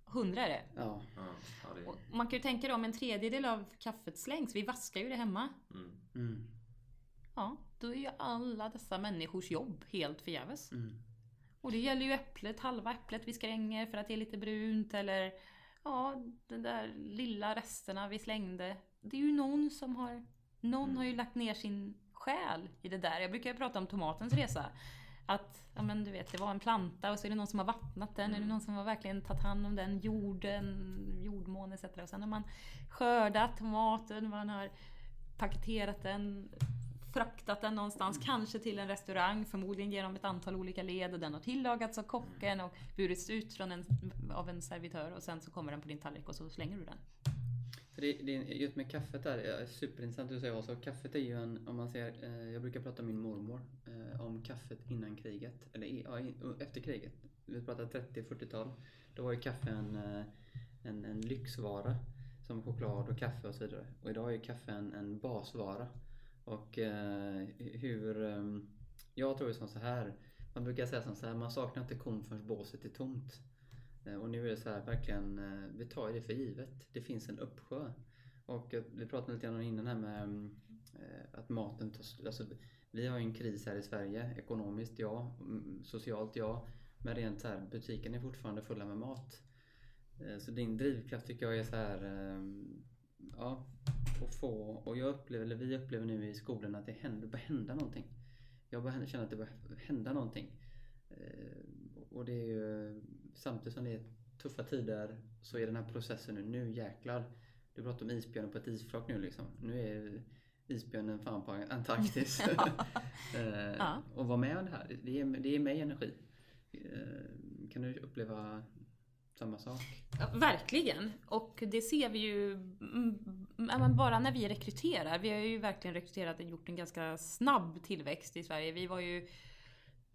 Hundra är det. Ja. Ja, det Och man kan ju tänka då om en tredjedel av kaffet slängs. Vi vaskar ju det hemma. mm. Mm. Ja, då är ju alla dessa människors jobb helt förgäves. Mm. Och det gäller ju äpplet, halva äpplet vi skränger för att det är lite brunt eller ja, de där lilla resterna vi slängde. Det är ju någon som har, någon har ju lagt ner sin själ i det där. Jag brukar prata om tomatens resa. Att, ja men du vet, det var en planta och så är det någon som har vattnat den, är det någon som har verkligen tagit hand om den, jorden, jordmån etc. Och sen har man skördat tomaten, man har paketerat den, fraktat den någonstans, kanske till en restaurang, förmodligen genom ett antal olika led och den har tillagats av kocken och burits ut från en, av en servitör och sen så kommer den på din tallrik och så slänger du den. För det, det, just med kaffet där, är superintressant du säger också. Kaffet är ju en, om man ser, eh, jag brukar prata med min mormor eh, om kaffet innan kriget. Eller ja, efter kriget. Vi pratar 30-40-tal. Då var ju kaffe en, eh, en, en lyxvara. Som choklad och kaffe och så vidare. Och idag är kaffe en, en basvara. Och eh, hur... Eh, jag tror ju som så här. Man brukar säga som så här, man saknar inte kon förrän båset är tomt. Eh, Och nu är det så här verkligen, eh, vi tar det för givet. Det finns en uppsjö. Och eh, vi pratade lite grann innan här med ehm, eh, att maten tar slut. Alltså, vi har ju en kris här i Sverige. Ekonomiskt ja, mm, socialt ja. Men rent så här, butiken är fortfarande fulla med mat. Eh, Så din drivkraft tycker jag är så här, eh, ja, att få, och jag upplever, eller vi upplever nu i skolan att det händer, börjar hända någonting. Jag börjar känna att det börjar hända någonting. Eh, Och det är ju samtidigt som det är tuffa tider så är den här processen nu, nu jäklar. Du pratar om isbjörnen på ett isflak nu liksom. Nu är isbjörnen fan på Antarktis. eh, Ja. Och vara med om det här. Det ger, det ger mig energi. Eh, kan du uppleva samma sak? Ja, verkligen. Och det ser vi ju mm, ja, men bara när vi rekryterar. Vi har ju verkligen rekryterat och gjort en ganska snabb tillväxt i Sverige. Vi var ju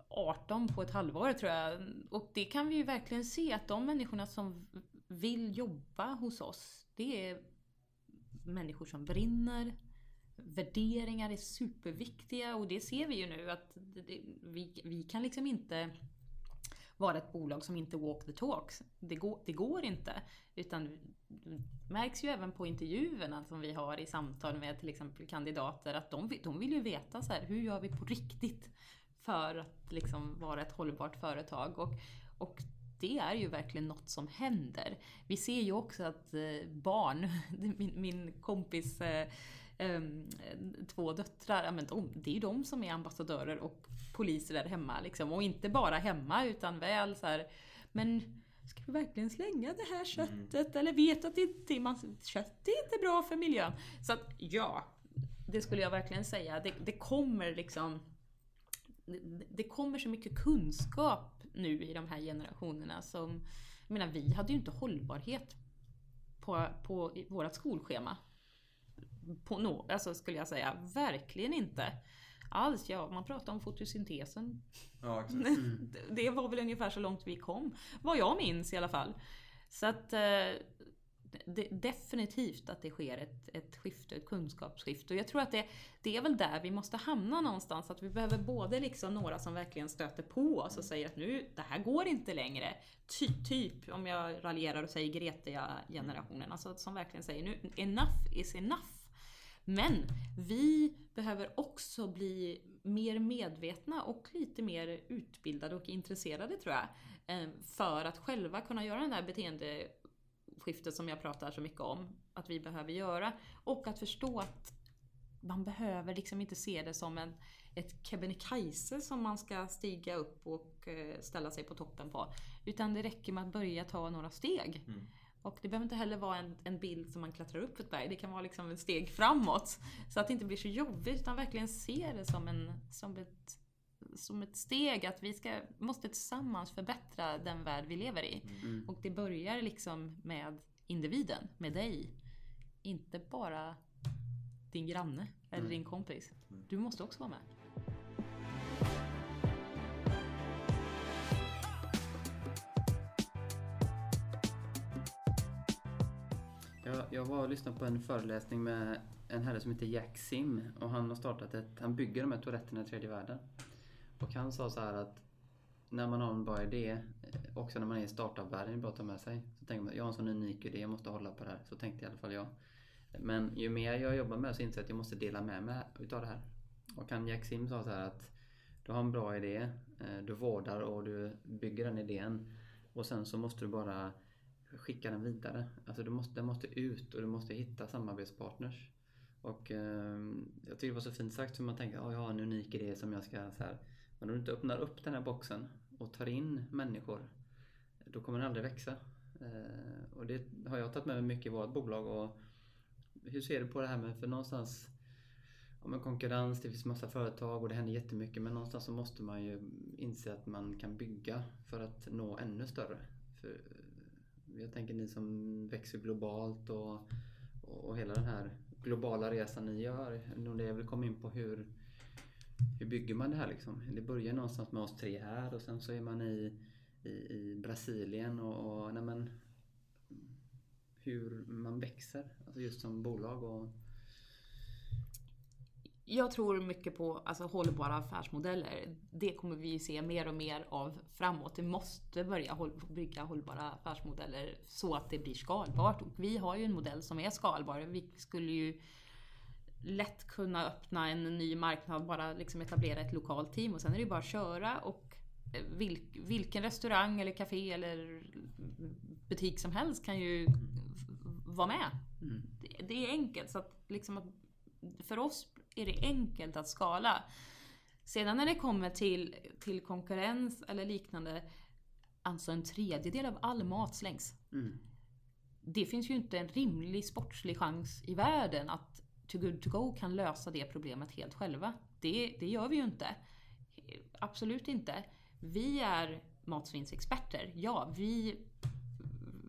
18 på ett halvår tror jag. Och det kan vi ju verkligen se att de människorna som vill jobba hos oss, det är människor som brinner. Värderingar är superviktiga och det ser vi ju nu att det, vi, vi kan liksom inte vara ett bolag som inte walk the talks. Det går, det går inte. Utan det märks ju även på intervjuerna som vi har i samtal med till exempel kandidater att de, vill- de vill ju veta så här, hur gör vi på riktigt för att liksom vara ett hållbart företag. Och, och det är ju verkligen något som händer. Vi ser ju också att eh, barn, min, min kompis eh, två döttrar, ja, men de, det är ju de som är ambassadörer och poliser där hemma. Liksom. Och inte bara hemma utan väl så här, men ska vi verkligen slänga det här köttet? Eller vet att det inte, man, kött är inte bra för miljön. Så att ja, det skulle jag verkligen säga. Det, det kommer liksom det, det kommer så mycket kunskap nu i de här generationerna som... Jag menar, vi hade ju inte hållbarhet på, på vårt skolschema. På no, alltså skulle jag säga. Verkligen inte. Alls. Ja, man pratar om fotosyntesen. Ja, exakt. Det- Det var väl ungefär så långt vi kom. Vad jag minns i alla fall. Så att eh, det, definitivt att det sker ett, ett skifte, ett kunskapsskifte. Och jag tror att det, det är väl där vi måste hamna någonstans. Att vi behöver både liksom några som verkligen stöter på oss och säger att nu, det här går inte längre. Ty, typ, om jag raljerar och säger Greta-generationen. Alltså som verkligen säger nu, enough is enough. Men vi behöver också bli mer medvetna och lite mer utbildade och intresserade tror jag. Ehm, för att själva kunna göra den där beteendeskiftet som jag pratar så mycket om. Att vi behöver göra. Och att förstå att man behöver liksom inte se det som en, ett Kebnekaise som man ska stiga upp och eh, ställa sig på toppen på. Utan det räcker med att börja ta några steg. Mm. Och det behöver inte heller vara en, en bild som man klättrar upp för ett berg. Det kan vara liksom ett steg framåt. Så att det inte blir så jobbigt utan verkligen se det som, en, som, ett, som ett steg att vi ska, måste tillsammans förbättra den värld vi lever i. Mm. Och det börjar liksom med individen, med dig. Inte bara din granne eller Mm. din kompis. Du måste också vara med. Jag, jag var och lyssnade på en föreläsning med en herre som heter Jack Sim och han har startat ett, han bygger de här toaletterna i tredje världen. Och han sa så här att när man har en bra idé, eh, också när man är i startup-världen, är bra att ta med sig. Så tänker man, jag har en sån unik idé, jag måste hålla på det här. Så tänkte i alla fall jag. Men ju mer jag jobbar med det så inser jag att jag måste dela med mig utav det här. Och han Jack Sim sa så här att du har en bra idé, eh, du vårdar och du bygger den idén. Och sen så måste du bara skicka den vidare. Alltså du måste, den måste ut och du måste hitta samarbetspartners. Och eh, jag tycker det var så fint sagt för man tänker att jag har en unik idé som jag ska så här. Men om du inte öppnar upp den här boxen och tar in människor då kommer den aldrig växa. Eh, och det har jag tagit med mig mycket i vårt bolag. Och hur ser du på det här med, för någonstans ja, men konkurrens, det finns massa företag och det händer jättemycket men någonstans så måste man ju inse att man kan bygga för att nå ännu större. För jag tänker ni som växer globalt och, och hela den här globala resan ni gör. Det jag vill komma in på hur, hur bygger man det här liksom? Det börjar någonstans med oss tre här och sen så är man i, i, i Brasilien och, och nej men, hur man växer, alltså just som bolag och jag tror mycket på alltså, hållbara affärsmodeller. Det kommer vi ju se mer och mer av framåt. Vi måste börja håll, bygga hållbara affärsmodeller så att det blir skalbart. Och vi har ju en modell som är skalbar. Vi skulle ju lätt kunna öppna en ny marknad, bara liksom etablera ett lokalt team och sen är det bara att köra och eh, vilk, vilken restaurang eller café eller butik som helst kan ju vara med. Mm. Det, det är enkelt. Så att liksom att för oss är det enkelt att skala. Sedan när det kommer till, till konkurrens eller liknande, alltså en tredjedel av all mat slängs. Mm. Det finns ju inte en rimlig sportslig chans i världen att Too Good To Go kan lösa det problemet helt själva. Det, det gör vi ju inte. Absolut inte. Vi är matsvinnsexperter. Ja, vi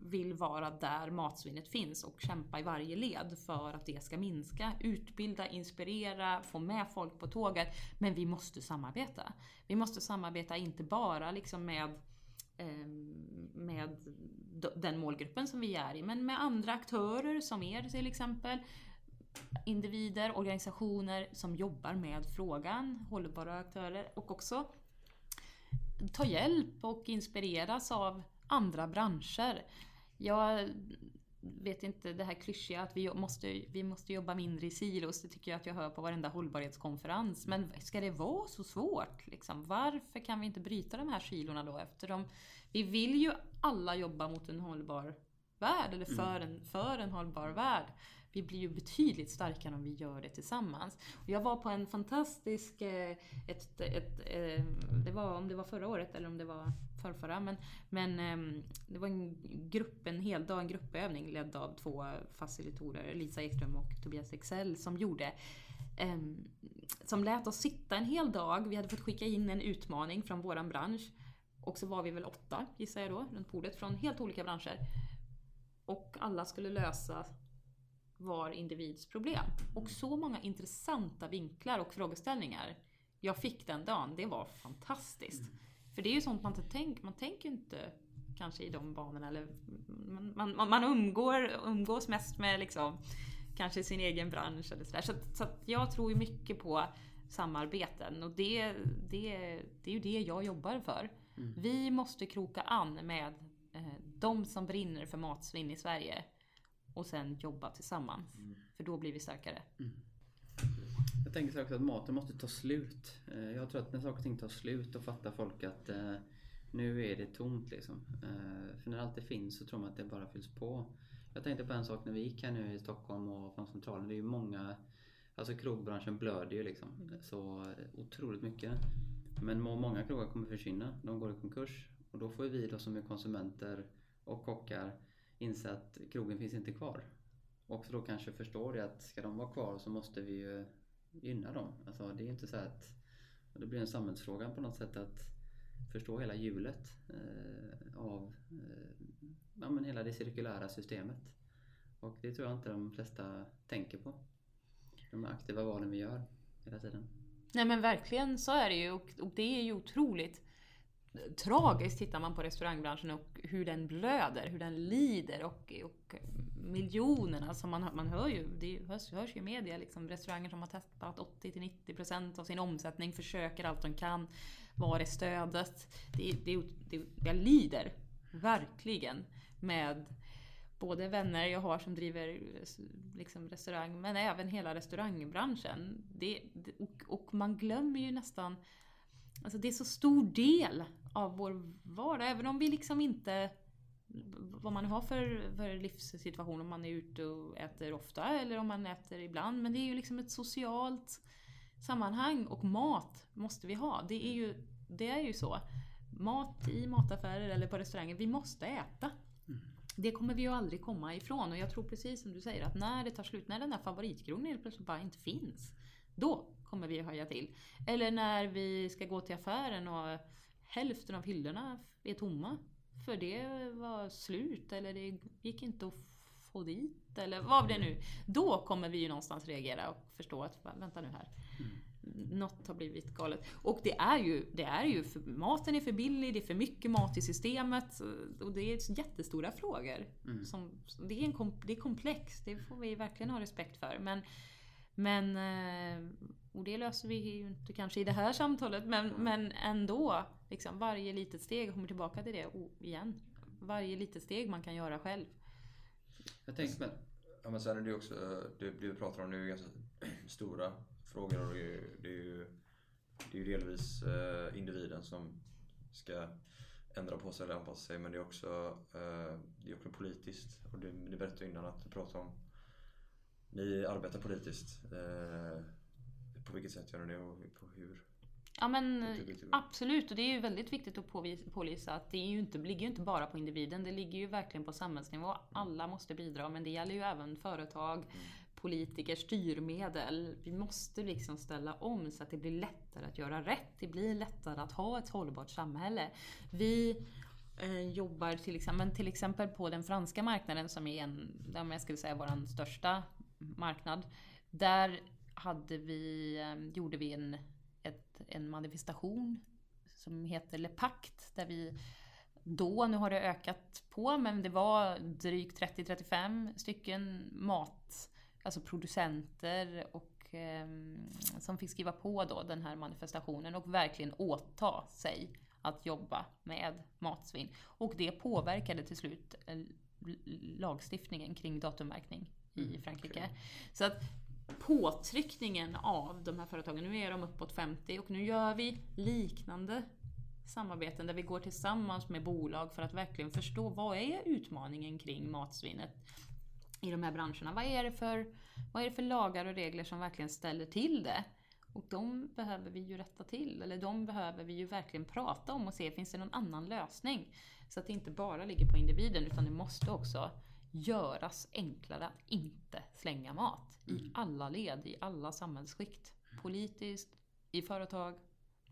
vill vara där matsvinnet finns och kämpa i varje led för att det ska minska. Utbilda, inspirera, få med folk på tåget. Men vi måste samarbeta. Vi måste samarbeta inte bara liksom med ehm, med den målgruppen som vi är i, men med andra aktörer som er till exempel. Individer, organisationer som jobbar med frågan, hållbara aktörer och också ta hjälp och inspireras av andra branscher. Jag vet inte, det här klyschiga att vi måste, vi måste jobba mindre i silos, det tycker jag att jag hör på varenda hållbarhetskonferens. Men ska det vara så svårt? Liksom? Varför kan vi inte bryta de här kilorna då? Eftersom vi vill ju alla jobba mot en hållbar värld, eller för, en, för en hållbar värld. Vi blir ju betydligt starkare om vi gör det tillsammans. Och jag var på en fantastisk, eh, ett, ett, ett, det var, om det var förra året eller om det var förrförra, men, men ehm, det var en grupp, en hel dag, en gruppövning ledd av två facilitorer, Lisa Ekström och Tobias Excel, som gjorde ehm, som lät oss sitta en hel dag. Vi hade fått skicka in en utmaning från våran bransch. Och så var vi väl åtta, gissar jag då, runt bordet från helt olika branscher. Och alla skulle lösa var individs problem. Och så många intressanta vinklar och frågeställningar jag fick den dagen. Det var fantastiskt. För det är ju sånt man inte tänker, man tänker inte kanske i de banorna. Eller man, man, man umgår, umgås mest med liksom, kanske sin egen bransch eller sådär. Så, så jag tror ju mycket på samarbeten och det, det, det är ju det jag jobbar för. Mm. Vi måste kroka an med eh, de som brinner för matsvinn i Sverige och sen jobba tillsammans. Mm. För då blir vi starkare. Jag tänker så också att maten måste ta slut. Eh, jag tror att när saker och ting tar slut då fattar folk att eh, nu är det tomt liksom. Eh, För när allt det finns så tror man att det bara fylls på. Jag tänkte på en sak när vi gick här nu i Stockholm och från centralen. Det är ju många, alltså krogbranschen blöder ju liksom. Så otroligt mycket. Men många krogar kommer försvinna. De går i konkurs. Och då får ju vi då som är konsumenter och kockar inse att krogen finns inte kvar. Och så då kanske förstår det att ska de vara kvar så måste vi ju gynna dem. Alltså det är inte så att och det blir en samhällsfråga på något sätt att förstå hela hjulet eh, av eh, ja, men hela det cirkulära systemet. Och det tror jag inte de flesta tänker på. De aktiva valen vi gör hela tiden. Nej men verkligen så är det ju och, och det är ju otroligt tragiskt tittar man på restaurangbranschen och hur den blöder, hur den lider och, och miljonerna som man, hör- man hör ju, det hörs, hörs ju i media liksom restauranger som har tappat 80-90% av sin omsättning försöker allt de kan. Var är stödet? Det, det, det, jag lider verkligen med både vänner jag har som driver liksom, restaurang men även hela restaurangbranschen. Det, och, och man glömmer ju nästan Alltså det är så stor del av vår vardag, även om vi liksom inte vad man har för, för livssituation, om man är ute och äter ofta eller om man äter ibland. Men det är ju liksom ett socialt sammanhang och mat måste vi ha. Det är ju, det är ju så. Mat i mataffärer eller på restauranger, vi måste äta. Det kommer vi ju aldrig komma ifrån och jag tror precis som du säger att när det tar slut, när den där favoritkrogen helt plötsligt bara inte finns. Då kommer vi att höja till. Eller när vi ska gå till affären och hälften av hyllorna är tomma. För det var slut eller det gick inte att få dit eller vad det nu. Då kommer vi ju någonstans reagera och förstå att vänta nu här. Något har blivit galet. Och det är ju, det är ju för, maten är för billig, det är för mycket mat i systemet. Och det är jättestora frågor. Mm. Som, det, är en, kom- det är komplext, det får vi verkligen ha respekt för. Men, men eh, och det löser vi ju inte kanske i det här samtalet, men, men ändå. Liksom, varje litet steg, jag kommer tillbaka till det igen. Varje litet steg man kan göra själv. Jag tänker men, Ja men sen är det också, det, vi pratar om nu är ganska stora frågor och det är ju, det är ju, det är ju delvis eh, individen som ska ändra på sig eller anpassa sig men det är också, eh, det är också politiskt. Och du, du berättade innan att du pratade om, ni arbetar politiskt. Eh, på vilket sätt gör ni det och på hur? Ja men vi. absolut och det är ju väldigt viktigt att påvis- pålysa att det är ju inte, ligger ju inte bara på individen, det ligger ju verkligen på samhällsnivå. Alla måste bidra men det gäller ju även företag, politikers styrmedel. Vi måste liksom ställa om så att det blir lättare att göra rätt. Det blir lättare att ha ett hållbart samhälle. Vi eh, jobbar till exempel, till exempel på den franska marknaden som är en, jag skulle säga vår största marknad. Där hade vi, eh, gjorde vi en, en manifestation som heter Le Pacte där vi då, nu har det ökat på, men det var drygt 30-35 stycken mat, alltså producenter och eh, som fick skriva på då den här manifestationen och verkligen åta sig att jobba med matsvinn. Och det påverkade till slut eh, lagstiftningen kring datummärkning i mm, Frankrike. Okay. Så att påtryckningen av de här företagen, nu är de uppåt 50 och nu gör vi liknande samarbeten där vi går tillsammans med bolag för att verkligen förstå vad är utmaningen kring matsvinnet i de här branscherna. Vad är det för, vad är det för lagar och regler som verkligen ställer till det? Och de behöver vi ju rätta till, eller de behöver vi ju verkligen prata om och se, finns det någon annan lösning? Så att det inte bara ligger på individen, utan det måste också göras enklare att inte slänga mat. I mm. alla led, i alla samhällsskikt. Politiskt, i företag,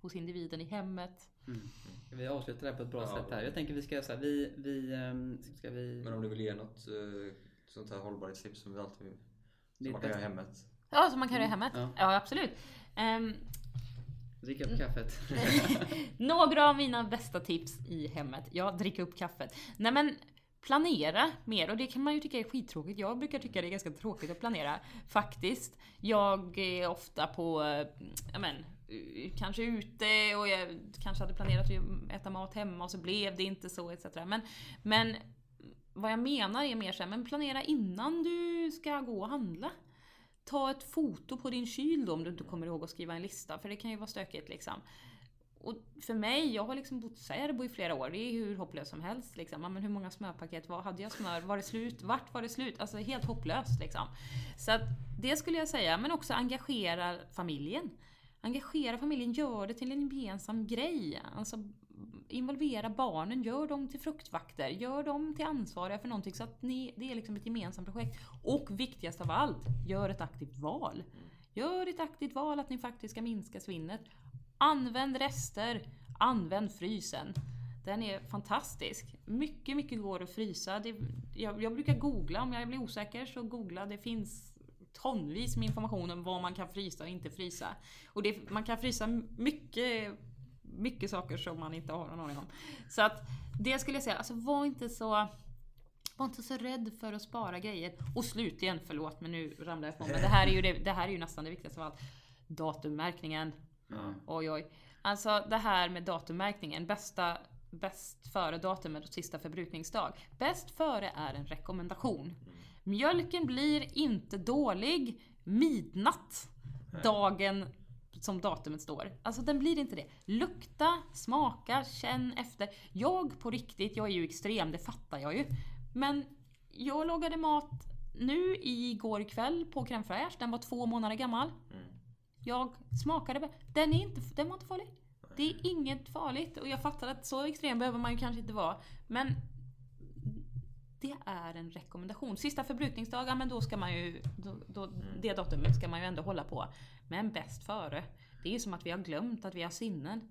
hos individen i hemmet. Mm. Vi avslutar det här på ett bra ja. sätt här. Jag tänker vi ska göra så här, vi, vi, ehm, ska vi... Men om du vill ge något uh, sånt här hållbarhetstips som vi alltid som man kan göra i hemmet? Ja, som man kan göra i hemmet. Ja, ja absolut. Um, Dricka upp kaffet. några av mina bästa tips i hemmet. Ja, dricka upp kaffet. Nej men planera mer och det kan man ju tycka är skittråkigt. Jag brukar tycka det är ganska tråkigt att planera faktiskt. Jag är ofta på, ja men, kanske ute och jag kanske hade planerat att äta mat hemma och så blev det inte så etc. Men, men vad jag menar är mer såhär, men planera innan du ska gå och handla. Ta ett foto på din kyl då om du inte kommer ihåg att skriva en lista, för det kan ju vara stökigt liksom. Och för mig, jag har liksom bott i Särbo i flera år, det är hur hopplöst som helst. Liksom. Men hur många smörpaket var, hade jag smör? Var det slut? Vart var det slut? Alltså helt hopplöst liksom. Så att det skulle jag säga, men också engagera familjen. Engagera familjen, gör det till en gemensam grej. Alltså involvera barnen, gör dem till fruktvakter, gör dem till ansvariga för någonting så att ni, det är liksom ett gemensamt projekt. Och viktigast av allt, gör ett aktivt val. Gör ett aktivt val att ni faktiskt ska minska svinnet. Använd rester, använd frysen. Den är fantastisk. Mycket, mycket går att frysa. Det, jag, jag, brukar googla om jag blir osäker, så googla. Det finns tonvis med information om vad man kan frysa och inte frysa. Och det, man kan frysa mycket, mycket saker som man inte har någon aning om. Så att det skulle jag säga, alltså var inte så var inte så rädd för att spara grejer. Och slutligen, förlåt men nu ramlar jag på men det här är ju, det, det här är ju nästan det viktigaste av allt. Datummärkningen. Mm. Oj oj. Alltså det här med datummärkningen. Bästa bäst före datumet och sista förbrukningsdag. Bäst före är en rekommendation. Mm. Mjölken blir inte dålig midnatt dagen som datumet står. Alltså den blir inte det. Lukta, smaka, känn efter. Jag på riktigt, jag är ju extrem, det fattar jag ju. Men jag lagade mat nu igår kväll på crème fraîche. Den var två månader gammal. Mm. Jag smakade, den, är inte, den var inte farlig. Det är inget farligt och jag fattar att så extrem behöver man ju kanske inte vara. Men det är en rekommendation. Sista förbrukningsdagar, men då ska man ju, då, då, mm. det datumet ska man ju ändå hålla på. Men bäst före. Det är som att vi har glömt att vi har sinnen.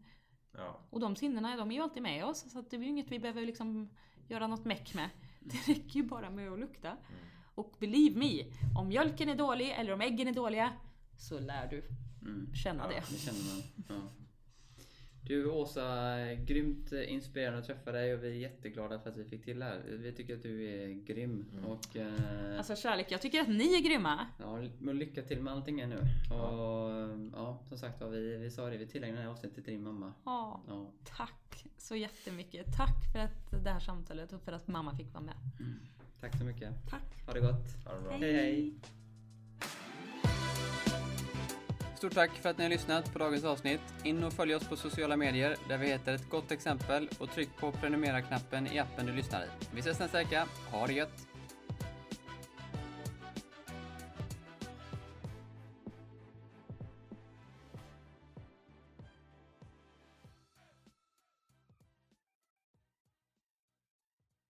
Ja. Och de sinnena, de är ju alltid med oss. Så det är ju inget vi behöver liksom göra något meck med. Det räcker ju bara med att lukta. Mm. Och believe me, om mjölken är dålig eller om äggen är dåliga så lär du mm. känna ja, det. det känner man. Ja. Du Åsa, grymt inspirerande att träffa dig och vi är jätteglada för att vi fick till det här. Vi tycker att du är grym. Mm. Och, eh, alltså kärlek, jag tycker att ni är grymma. Ja, men lycka till med allting nu. Och ja, som sagt var, vi, vi sa det, vi tillägnar det här avsnittet till din mamma. Ja, ja, tack så jättemycket. Tack för att det här samtalet och för att mamma fick vara med. Mm. Tack så mycket. Tack. Ha det gott. Ha det bra. hej. hej. Stort tack för att ni har lyssnat på dagens avsnitt. In och följ oss på sociala medier där vi heter ett gott exempel och tryck på prenumerera-knappen i appen du lyssnar i. Vi ses nästa vecka. Ha det gött!